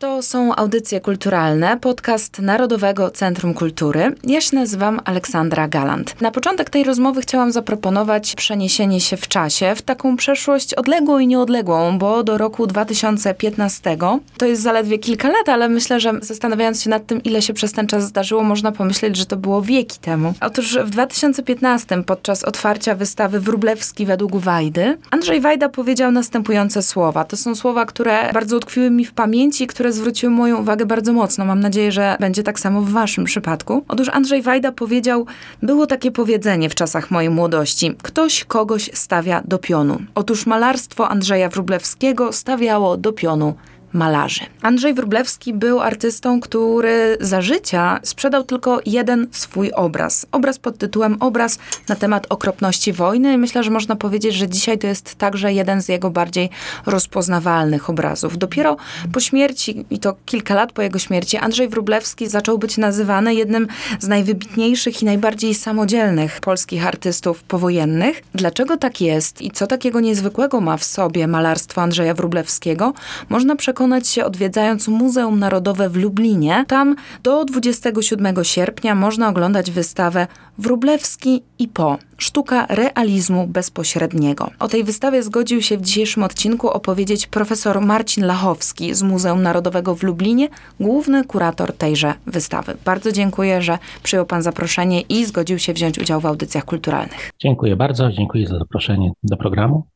To są audycje kulturalne, podcast Narodowego Centrum Kultury. Ja się nazywam Aleksandra Galant. Na początek tej rozmowy chciałam zaproponować przeniesienie się w czasie, w taką przeszłość odległą i nieodległą, bo do roku 2015 to jest zaledwie kilka lat, ale myślę, że zastanawiając się nad tym, ile się przez ten czas zdarzyło, można pomyśleć, że to było wieki temu. Otóż w 2015 podczas otwarcia wystawy Wróblewski według Wajdy, Andrzej Wajda powiedział następujące słowa. To są słowa, które bardzo utkwiły mi w pamięci, które które zwróciły moją uwagę bardzo mocno. Mam nadzieję, że będzie tak samo w waszym przypadku. Otóż Andrzej Wajda powiedział, było takie powiedzenie w czasach mojej młodości. Ktoś kogoś stawia do pionu. Otóż malarstwo Andrzeja Wróblewskiego stawiało do pionu malarzy. Andrzej Wróblewski był artystą, który za życia sprzedał tylko jeden swój obraz. Obraz pod tytułem Obraz na temat okropności wojny. Myślę, że można powiedzieć, że dzisiaj to jest także jeden z jego bardziej rozpoznawalnych obrazów. Dopiero po śmierci, i to kilka lat po jego śmierci, Andrzej Wróblewski zaczął być nazywany jednym z najwybitniejszych i najbardziej samodzielnych polskich artystów powojennych. Dlaczego tak jest i co takiego niezwykłego ma w sobie malarstwo Andrzeja Wróblewskiego, można przekonać przekonać się odwiedzając Muzeum Narodowe w Lublinie. Tam do 27 sierpnia można oglądać wystawę Wróblewski i Po. Sztuka realizmu bezpośredniego. O tej wystawie zgodził się w dzisiejszym odcinku opowiedzieć profesor Marcin Lachowski z Muzeum Narodowego w Lublinie, główny kurator tejże wystawy. Bardzo dziękuję, że przyjął Pan zaproszenie i zgodził się wziąć udział w audycjach kulturalnych. Dziękuję bardzo, dziękuję za zaproszenie do programu.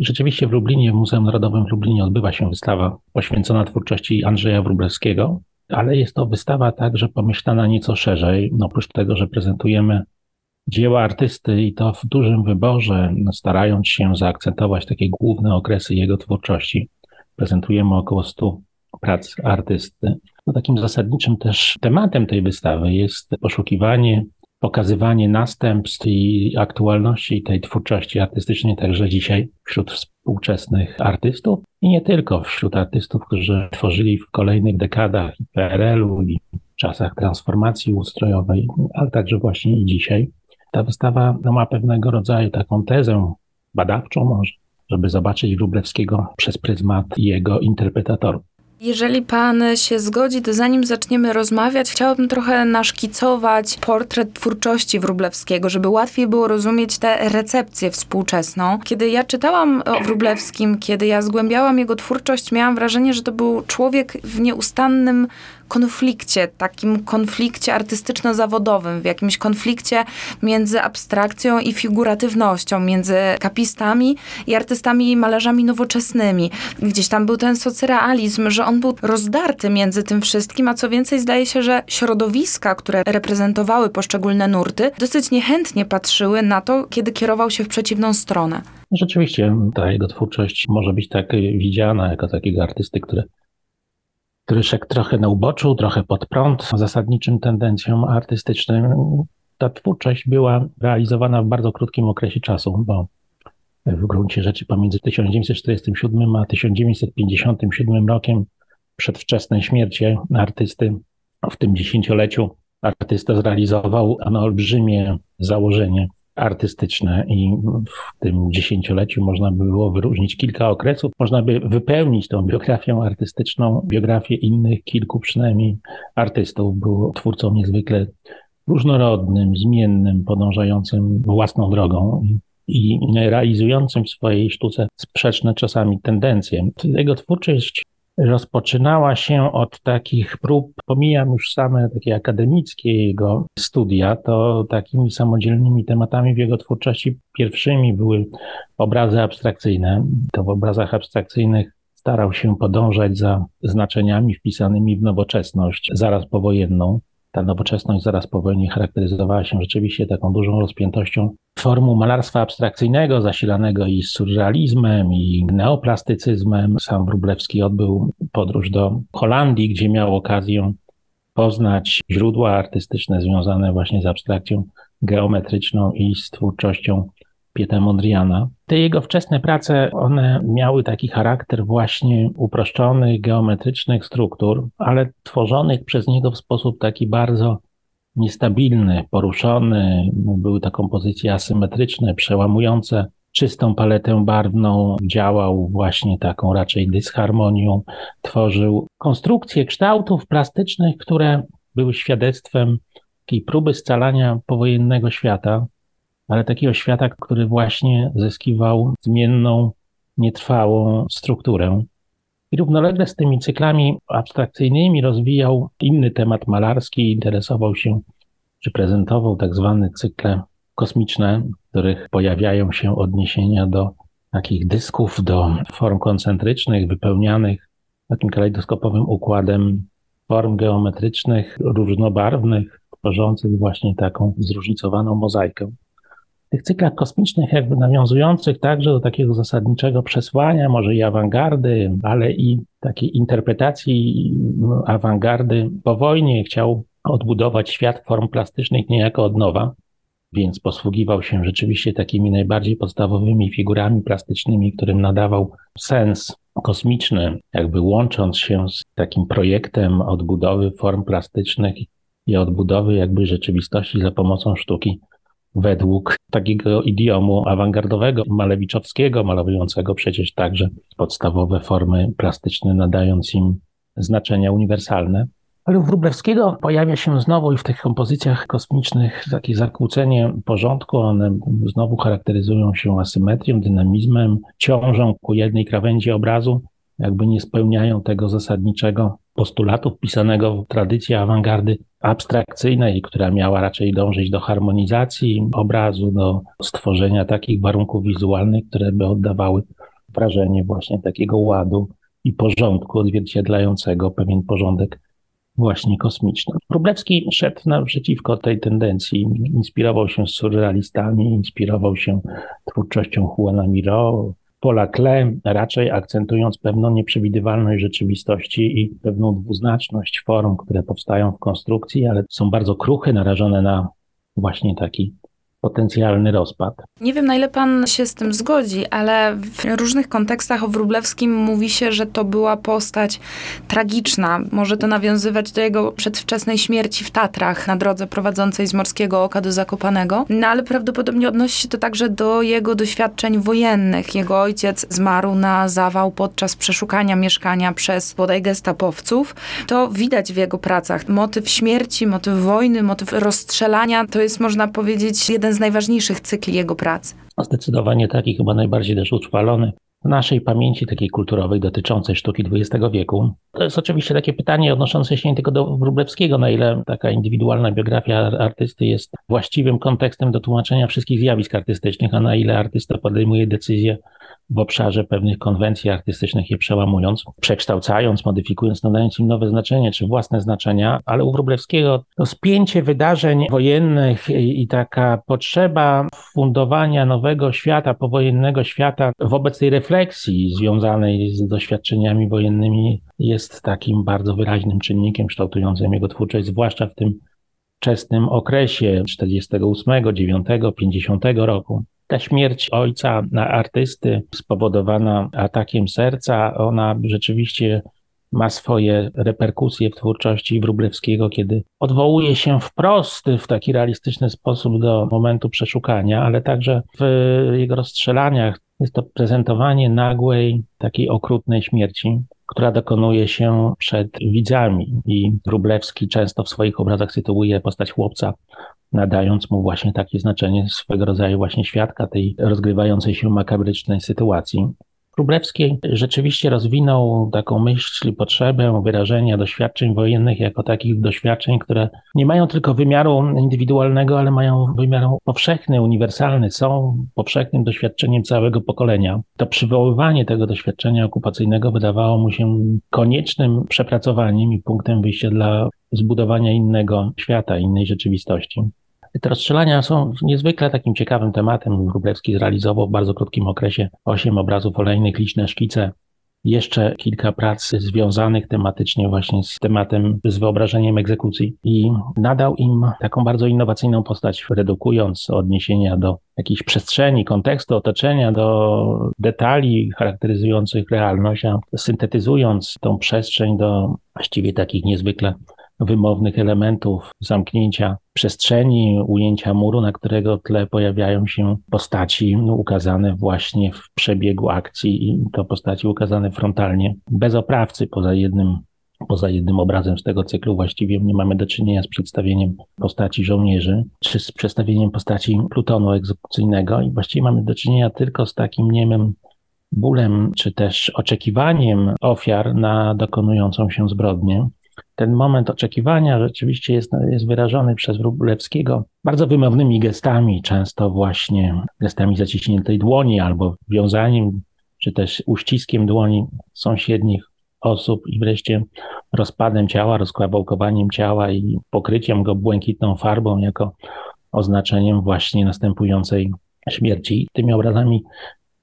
Rzeczywiście w Lublinie, w Muzeum Narodowym w Lublinie odbywa się wystawa poświęcona twórczości Andrzeja Wróblewskiego, ale jest to wystawa także pomyślana nieco szerzej. No, oprócz tego, że prezentujemy dzieła artysty i to w dużym wyborze, starając się zaakcentować takie główne okresy jego twórczości. Prezentujemy około 100 prac artysty. No, takim zasadniczym też tematem tej wystawy jest poszukiwanie pokazywanie następstw i aktualności tej twórczości artystycznej także dzisiaj wśród współczesnych artystów i nie tylko wśród artystów, którzy tworzyli w kolejnych dekadach PRL-u i czasach transformacji ustrojowej, ale także właśnie i dzisiaj. Ta wystawa no, ma pewnego rodzaju taką tezę badawczą może, żeby zobaczyć Wróblewskiego przez pryzmat jego interpretatorów. Jeżeli pan się zgodzi, to zanim zaczniemy rozmawiać, chciałabym trochę naszkicować portret twórczości Wróblewskiego, żeby łatwiej było rozumieć tę recepcję współczesną. Kiedy ja czytałam o Wróblewskim, kiedy ja zgłębiałam jego twórczość, miałam wrażenie, że to był człowiek w nieustannym konflikcie, takim konflikcie artystyczno-zawodowym, w jakimś konflikcie między abstrakcją i figuratywnością, między kapistami i artystami i malarzami nowoczesnymi. Gdzieś tam był ten socrealizm, że on był rozdarty między tym wszystkim, a co więcej zdaje się, że środowiska, które reprezentowały poszczególne nurty, dosyć niechętnie patrzyły na to, kiedy kierował się w przeciwną stronę. Rzeczywiście ta jego twórczość może być tak widziana jako takiego artysty, który który szedł trochę na uboczu, trochę pod prąd zasadniczym tendencjom artystycznym. Ta twórczość była realizowana w bardzo krótkim okresie czasu, bo w gruncie rzeczy pomiędzy 1947 a 1957 rokiem przedwczesnej śmierci artysty w tym dziesięcioleciu artysta zrealizował no, olbrzymie założenie artystyczne i w tym dziesięcioleciu można by było wyróżnić kilka okresów. Można by wypełnić tą biografią artystyczną, biografię innych kilku przynajmniej artystów. Był twórcą niezwykle różnorodnym, zmiennym, podążającym własną drogą i realizującym w swojej sztuce sprzeczne czasami tendencje. Jego twórczość rozpoczynała się od takich prób, pomijam już same takie akademickie jego studia, to takimi samodzielnymi tematami w jego twórczości pierwszymi były obrazy abstrakcyjne. To w obrazach abstrakcyjnych starał się podążać za znaczeniami wpisanymi w nowoczesność zaraz powojenną ta nowoczesność zaraz po wojnie charakteryzowała się rzeczywiście taką dużą rozpiętością formu malarstwa abstrakcyjnego, zasilanego i surrealizmem, i neoplastycyzmem. Sam Wróblewski odbył podróż do Holandii, gdzie miał okazję poznać źródła artystyczne związane właśnie z abstrakcją geometryczną i z twórczością Pieta Mondriana. Te jego wczesne prace, one miały taki charakter właśnie uproszczonych, geometrycznych struktur, ale tworzonych przez niego w sposób taki bardzo niestabilny, poruszony. Były to kompozycje asymetryczne, przełamujące czystą paletę barwną, działał właśnie taką raczej dysharmonią, tworzył konstrukcje kształtów plastycznych, które były świadectwem takiej próby scalania powojennego świata, ale takiego świata, który właśnie zyskiwał zmienną, nietrwałą strukturę. I równolegle z tymi cyklami abstrakcyjnymi rozwijał inny temat malarski, interesował się, czy prezentował tak zwane cykle kosmiczne, w których pojawiają się odniesienia do takich dysków, do form koncentrycznych, wypełnianych takim kalejdoskopowym układem form geometrycznych, różnobarwnych, tworzących właśnie taką zróżnicowaną mozaikę. Tych cyklach kosmicznych, jakby nawiązujących także do takiego zasadniczego przesłania, może i awangardy, ale i takiej interpretacji no, awangardy po wojnie, chciał odbudować świat form plastycznych niejako od nowa więc posługiwał się rzeczywiście takimi najbardziej podstawowymi figurami plastycznymi, którym nadawał sens kosmiczny, jakby łącząc się z takim projektem odbudowy form plastycznych i odbudowy jakby rzeczywistości za pomocą sztuki według takiego idiomu awangardowego, malewiczowskiego, malującego przecież także podstawowe formy plastyczne, nadając im znaczenia uniwersalne. Ale u Wróblewskiego pojawia się znowu i w tych kompozycjach kosmicznych takie zakłócenie porządku. One znowu charakteryzują się asymetrią, dynamizmem, ciążą ku jednej krawędzi obrazu, jakby nie spełniają tego zasadniczego postulatu wpisanego w tradycję awangardy abstrakcyjnej, która miała raczej dążyć do harmonizacji obrazu, do stworzenia takich warunków wizualnych, które by oddawały wrażenie właśnie takiego ładu i porządku odzwierciedlającego pewien porządek właśnie kosmicznym. Wróblewski szedł naprzeciwko tej tendencji, inspirował się surrealistami, inspirował się twórczością Juana Miro, Paula Klee, raczej akcentując pewną nieprzewidywalność rzeczywistości i pewną dwuznaczność form, które powstają w konstrukcji, ale są bardzo kruche, narażone na właśnie taki potencjalny rozpad. Nie wiem, na ile pan się z tym zgodzi, ale w różnych kontekstach o Wróblewskim mówi się, że to była postać tragiczna. Może to nawiązywać do jego przedwczesnej śmierci w Tatrach na drodze prowadzącej z Morskiego Oka do Zakopanego. No ale prawdopodobnie odnosi się to także do jego doświadczeń wojennych. Jego ojciec zmarł na zawał podczas przeszukania mieszkania przez bodaj gestapowców. To widać w jego pracach. Motyw śmierci, motyw wojny, motyw rozstrzelania to jest, można powiedzieć, jeden jeden z najważniejszych cykli jego pracy. Zdecydowanie taki, chyba najbardziej też utrwalony naszej pamięci takiej kulturowej dotyczącej sztuki XX wieku. To jest oczywiście takie pytanie odnoszące się nie tylko do Wróblewskiego, na ile taka indywidualna biografia artysty jest właściwym kontekstem do tłumaczenia wszystkich zjawisk artystycznych, a na ile artysta podejmuje decyzję w obszarze pewnych konwencji artystycznych je przełamując, przekształcając, modyfikując, nadając im nowe znaczenie czy własne znaczenia, ale u Wróblewskiego to spięcie wydarzeń wojennych i, i taka potrzeba fundowania nowego świata, powojennego świata wobec tej refleksji związanej z doświadczeniami wojennymi jest takim bardzo wyraźnym czynnikiem kształtującym jego twórczość, zwłaszcza w tym wczesnym okresie 48, 9, 50 roku. Ta śmierć ojca na artysty spowodowana atakiem serca, ona rzeczywiście ma swoje reperkusje w twórczości Wróblewskiego, kiedy odwołuje się wprost w taki realistyczny sposób do momentu przeszukania, ale także w jego rozstrzelaniach jest to prezentowanie nagłej, takiej okrutnej śmierci, która dokonuje się przed widzami. I Wróblewski często w swoich obrazach sytuuje postać chłopca nadając mu właśnie takie znaczenie swego rodzaju właśnie świadka tej rozgrywającej się makabrycznej sytuacji. Wróblewski rzeczywiście rozwinął taką myśl potrzebę wyrażenia doświadczeń wojennych jako takich doświadczeń, które nie mają tylko wymiaru indywidualnego, ale mają wymiar powszechny, uniwersalny, są powszechnym doświadczeniem całego pokolenia. To przywoływanie tego doświadczenia okupacyjnego wydawało mu się koniecznym przepracowaniem i punktem wyjścia dla zbudowania innego świata, innej rzeczywistości. Te rozstrzelania są niezwykle takim ciekawym tematem. Wróblewski zrealizował w bardzo krótkim okresie osiem obrazów olejnych, liczne szkice, jeszcze kilka prac związanych tematycznie właśnie z tematem, z wyobrażeniem egzekucji i nadał im taką bardzo innowacyjną postać, redukując odniesienia do jakiejś przestrzeni, kontekstu, otoczenia, do detali charakteryzujących realność, a syntetyzując tą przestrzeń do właściwie takich niezwykle wymownych elementów, zamknięcia przestrzeni, ujęcia muru, na którego tle pojawiają się postaci no, ukazane właśnie w przebiegu akcji i to postaci ukazane frontalnie, bez oprawcy, poza jednym Poza jednym obrazem z tego cyklu właściwie nie mamy do czynienia z przedstawieniem postaci żołnierzy, czy z przedstawieniem postaci plutonu egzekucyjnego i właściwie mamy do czynienia tylko z takim niemym bólem, czy też oczekiwaniem ofiar na dokonującą się zbrodnię. Ten moment oczekiwania rzeczywiście jest, jest wyrażony przez Wróblewskiego bardzo wymownymi gestami, często właśnie gestami zaciśniętej dłoni albo wiązaniem, czy też uściskiem dłoni sąsiednich osób i wreszcie rozpadem ciała, rozkłabałkowaniem ciała i pokryciem go błękitną farbą jako oznaczeniem właśnie następującej śmierci. Tymi obrazami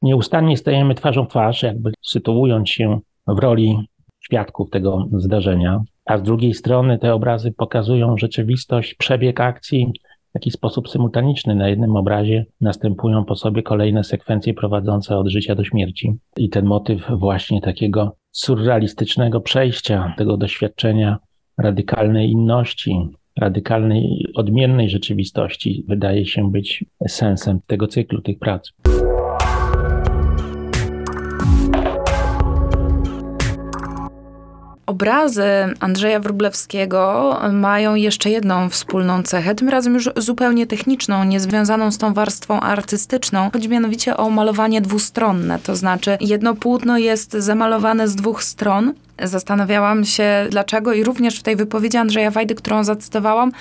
nieustannie stajemy twarzą w twarz, jakby sytuując się w roli świadków tego zdarzenia, a z drugiej strony te obrazy pokazują rzeczywistość, przebieg akcji w taki sposób symultaniczny. Na jednym obrazie następują po sobie kolejne sekwencje prowadzące od życia do śmierci. I ten motyw właśnie takiego surrealistycznego przejścia, tego doświadczenia radykalnej inności, radykalnej, odmiennej rzeczywistości wydaje się być sensem tego cyklu, tych prac. Obrazy Andrzeja Wróblewskiego mają jeszcze jedną wspólną cechę, tym razem już zupełnie techniczną, niezwiązaną z tą warstwą artystyczną. Chodzi mianowicie o malowanie dwustronne, to znaczy jedno płótno jest zamalowane z dwóch stron, Zastanawiałam się dlaczego i również w tej wypowiedzi Andrzeja Wajdy, którą zacytowałam,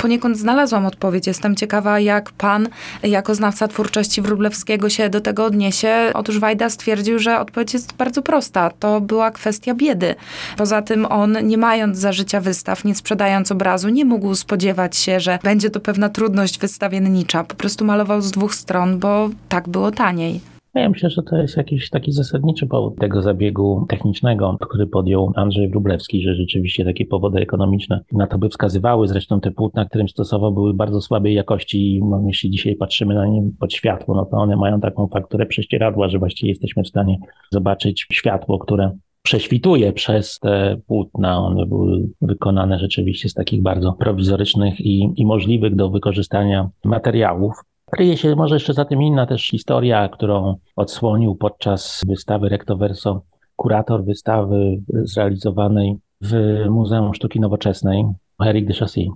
poniekąd znalazłam odpowiedź. Jestem ciekawa, jak pan, jako znawca twórczości Wróblewskiego się do tego odniesie. Otóż Wajda stwierdził, że odpowiedź jest bardzo prosta. To była kwestia biedy. Poza tym on, nie mając za życia wystaw, nie sprzedając obrazu, nie mógł spodziewać się, że będzie to pewna trudność wystawiennicza. Po prostu malował z dwóch stron, bo tak było taniej. Ja myślę, że to jest jakiś taki zasadniczy powód tego zabiegu technicznego, który podjął Andrzej Wróblewski, że rzeczywiście takie powody ekonomiczne na to by wskazywały. Zresztą te płótna, którym stosował, były bardzo słabej jakości. No, jeśli dzisiaj patrzymy na nie pod światło, no to one mają taką fakturę prześcieradła, że właściwie jesteśmy w stanie zobaczyć światło, które prześwituje przez te płótna. One były wykonane rzeczywiście z takich bardzo prowizorycznych i, i możliwych do wykorzystania materiałów. Kryje się może jeszcze za tym inna też historia, którą odsłonił podczas wystawy Recto Verso kurator wystawy zrealizowanej w Muzeum Sztuki Nowoczesnej, Eric de Chassy.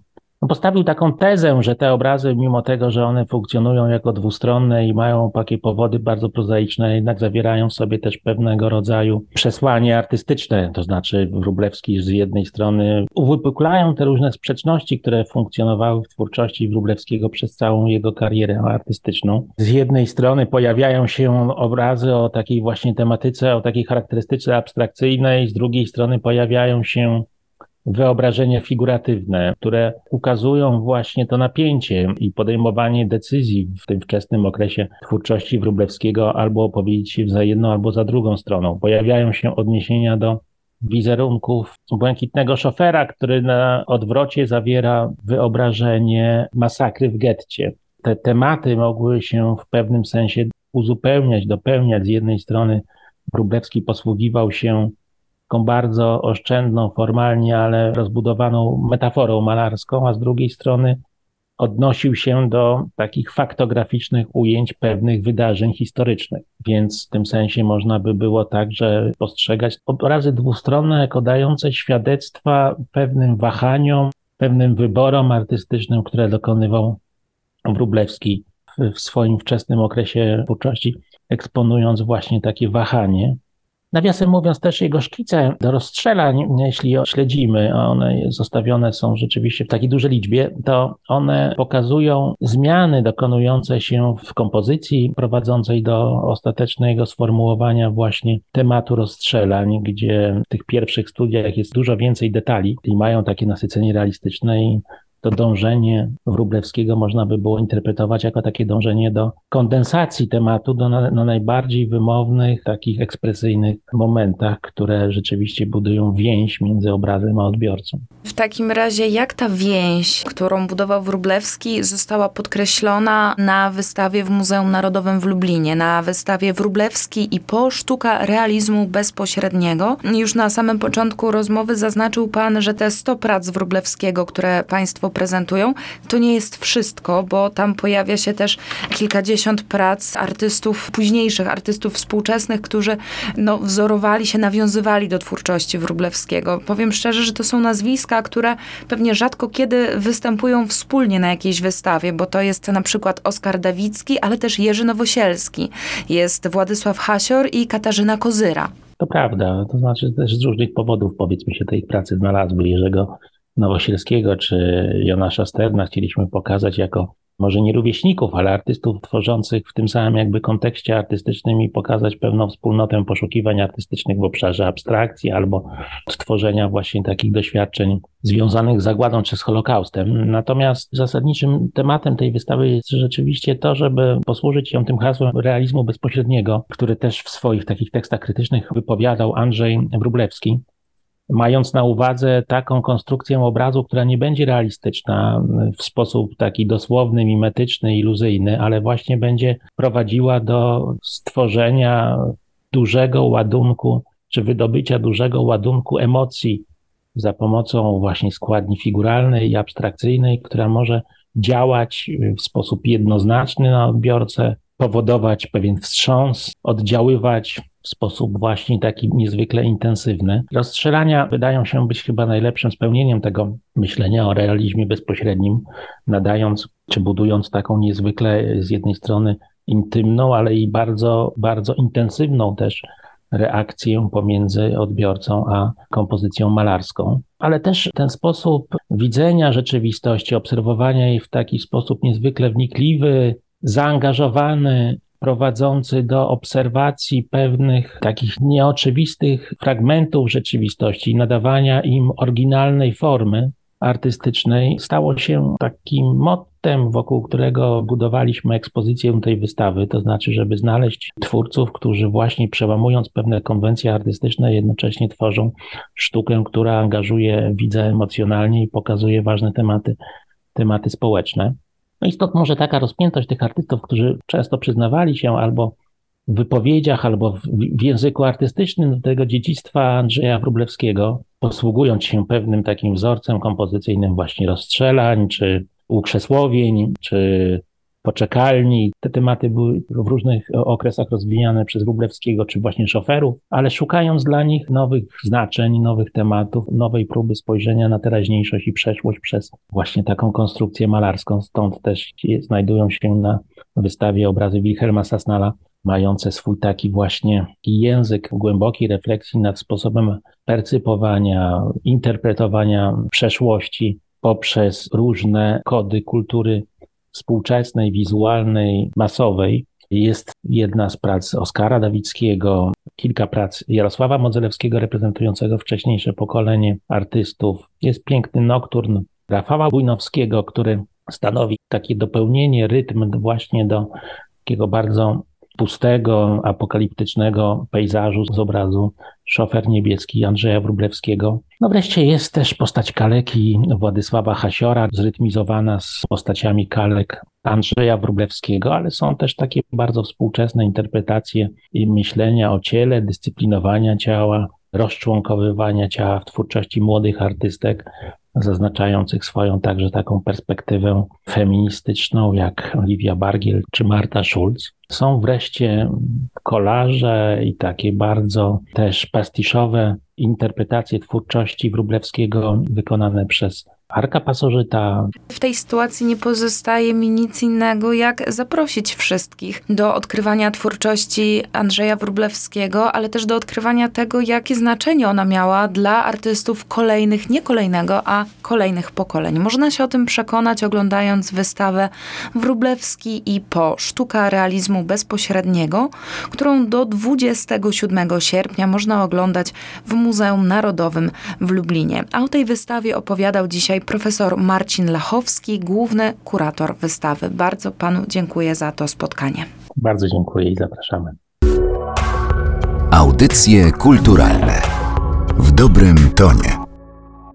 No, postawił taką tezę, że te obrazy, mimo tego, że one funkcjonują jako dwustronne i mają takie powody bardzo prozaiczne, jednak zawierają w sobie też pewnego rodzaju przesłanie artystyczne. To znaczy, Wróblewski z jednej strony uwypuklają te różne sprzeczności, które funkcjonowały w twórczości Wróblewskiego przez całą jego karierę artystyczną. Z jednej strony pojawiają się obrazy o takiej właśnie tematyce, o takiej charakterystyce abstrakcyjnej, z drugiej strony pojawiają się wyobrażenia figuratywne, które ukazują właśnie to napięcie i podejmowanie decyzji w tym wczesnym okresie twórczości Wróblewskiego albo opowiedzieć za jedną, albo za drugą stroną. Pojawiają się odniesienia do wizerunków błękitnego szofera, który na odwrocie zawiera wyobrażenie masakry w getcie. Te tematy mogły się w pewnym sensie uzupełniać, dopełniać. Z jednej strony Wróblewski posługiwał się taką bardzo oszczędną, formalnie, ale rozbudowaną metaforą malarską, a z drugiej strony odnosił się do takich faktograficznych ujęć pewnych wydarzeń historycznych. Więc w tym sensie można by było także postrzegać obrazy dwustronne jako dające świadectwa pewnym wahaniom, pewnym wyborom artystycznym, które dokonywał Wróblewski w swoim wczesnym okresie twórczości, eksponując właśnie takie wahanie. Nawiasem mówiąc, też jego szkice do rozstrzelań, jeśli śledzimy, a one zostawione są rzeczywiście w takiej dużej liczbie, to one pokazują zmiany dokonujące się w kompozycji prowadzącej do ostatecznego sformułowania właśnie tematu rozstrzelań, gdzie w tych pierwszych studiach jest dużo więcej detali i mają takie nasycenie realistyczne i to dążenie Wróblewskiego można by było interpretować jako takie dążenie do kondensacji tematu, do na, na najbardziej wymownych, takich ekspresyjnych momentach, które rzeczywiście budują więź między obrazem a odbiorcą. W takim razie, jak ta więź, którą budował Wróblewski, została podkreślona na wystawie w Muzeum Narodowym w Lublinie, na wystawie Wróblewski i po sztuka realizmu bezpośredniego? Już na samym początku rozmowy zaznaczył Pan, że te 100 prac Wróblewskiego, które Państwo prezentują, to nie jest wszystko, bo tam pojawia się też kilkadziesiąt prac artystów późniejszych, artystów współczesnych, którzy no, wzorowali się, nawiązywali do twórczości Wróblewskiego. Powiem szczerze, że to są nazwiska, które pewnie rzadko kiedy występują wspólnie na jakiejś wystawie, bo to jest na przykład Oskar Dawicki, ale też Jerzy Nowosielski, jest Władysław Hasior i Katarzyna Kozyra. To prawda, to znaczy też z różnych powodów powiedzmy się tej pracy znalazły. Jerzego Nowosielskiego czy Jonasza Sterna chcieliśmy pokazać jako może nie rówieśników, ale artystów tworzących w tym samym jakby kontekście artystycznym i pokazać pewną wspólnotę poszukiwań artystycznych w obszarze abstrakcji albo tworzenia właśnie takich doświadczeń związanych z zagładą czy z Holokaustem. Natomiast zasadniczym tematem tej wystawy jest rzeczywiście to, żeby posłużyć ją tym hasłem realizmu bezpośredniego, który też w swoich takich tekstach krytycznych wypowiadał Andrzej Wróblewski mając na uwadze taką konstrukcję obrazu, która nie będzie realistyczna w sposób taki dosłowny, mimetyczny, iluzyjny, ale właśnie będzie prowadziła do stworzenia dużego ładunku, czy wydobycia dużego ładunku emocji za pomocą właśnie składni figuralnej i abstrakcyjnej, która może działać w sposób jednoznaczny na odbiorcę, powodować pewien wstrząs, oddziaływać w sposób właśnie taki niezwykle intensywny. Rozstrzelania wydają się być chyba najlepszym spełnieniem tego myślenia o realizmie bezpośrednim, nadając czy budując taką niezwykle z jednej strony intymną, ale i bardzo, bardzo intensywną też reakcję pomiędzy odbiorcą a kompozycją malarską. Ale też ten sposób widzenia rzeczywistości, obserwowania jej w taki sposób niezwykle wnikliwy, zaangażowany, prowadzący do obserwacji pewnych takich nieoczywistych fragmentów rzeczywistości, nadawania im oryginalnej formy artystycznej, stało się takim mottem, wokół którego budowaliśmy ekspozycję tej wystawy. To znaczy, żeby znaleźć twórców, którzy właśnie przełamując pewne konwencje artystyczne, jednocześnie tworzą sztukę, która angażuje widza emocjonalnie i pokazuje ważne tematy, tematy społeczne. No i stąd może taka rozpiętość tych artystów, którzy często przyznawali się albo w wypowiedziach, albo w, języku artystycznym do tego dziedzictwa Andrzeja Wróblewskiego, posługując się pewnym takim wzorcem kompozycyjnym właśnie rozstrzelań, czy ukrzesłowień, czy poczekalni. Te tematy były w różnych okresach rozwijane przez Wróblewskiego czy właśnie szoferów, ale szukając dla nich nowych znaczeń, nowych tematów, nowej próby spojrzenia na teraźniejszość i przeszłość przez właśnie taką konstrukcję malarską. Stąd też znajdują się na wystawie obrazy Wilhelma Sasnala, mające swój taki właśnie język głębokiej refleksji nad sposobem percypowania, interpretowania przeszłości poprzez różne kody kultury współczesnej, wizualnej, masowej. Jest jedna z prac Oskara Dawickiego, kilka prac Jarosława Modzelewskiego reprezentującego wcześniejsze pokolenie artystów. Jest piękny nokturn Rafała Bujnowskiego, który stanowi takie dopełnienie, rytm właśnie do takiego bardzo pustego, apokaliptycznego pejzażu z obrazu Szofer Niebieski Andrzeja Wróblewskiego. No wreszcie jest też postać kaleki Władysława Hasiora, zrytmizowana z postaciami kalek Andrzeja Wróblewskiego, ale są też takie bardzo współczesne interpretacje myślenia o ciele, dyscyplinowania ciała, rozczłonkowywania ciała w twórczości młodych artystek, zaznaczających swoją także taką perspektywę feministyczną, jak Olivia Bargiel czy Marta Schulz. Są wreszcie kolarze i takie bardzo też pastiszowe interpretacje twórczości Wróblewskiego wykonane przez Arka pasożyta. W tej sytuacji nie pozostaje mi nic innego, jak zaprosić wszystkich do odkrywania twórczości Andrzeja Wróblewskiego, ale też do odkrywania tego, jakie znaczenie ona miała dla artystów kolejnych, nie kolejnego, a kolejnych pokoleń. Można się o tym przekonać oglądając wystawę Wróblewski i po Sztuka Realizmu Bezpośredniego, którą do 27 sierpnia można oglądać w Muzeum Narodowym w Lublinie. A o tej wystawie opowiadał dzisiaj dzisiaj profesor Marcin Lachowski, główny kurator wystawy. Bardzo panu dziękuję za to spotkanie. Bardzo dziękuję i zapraszamy. Audycje kulturalne w dobrym tonie.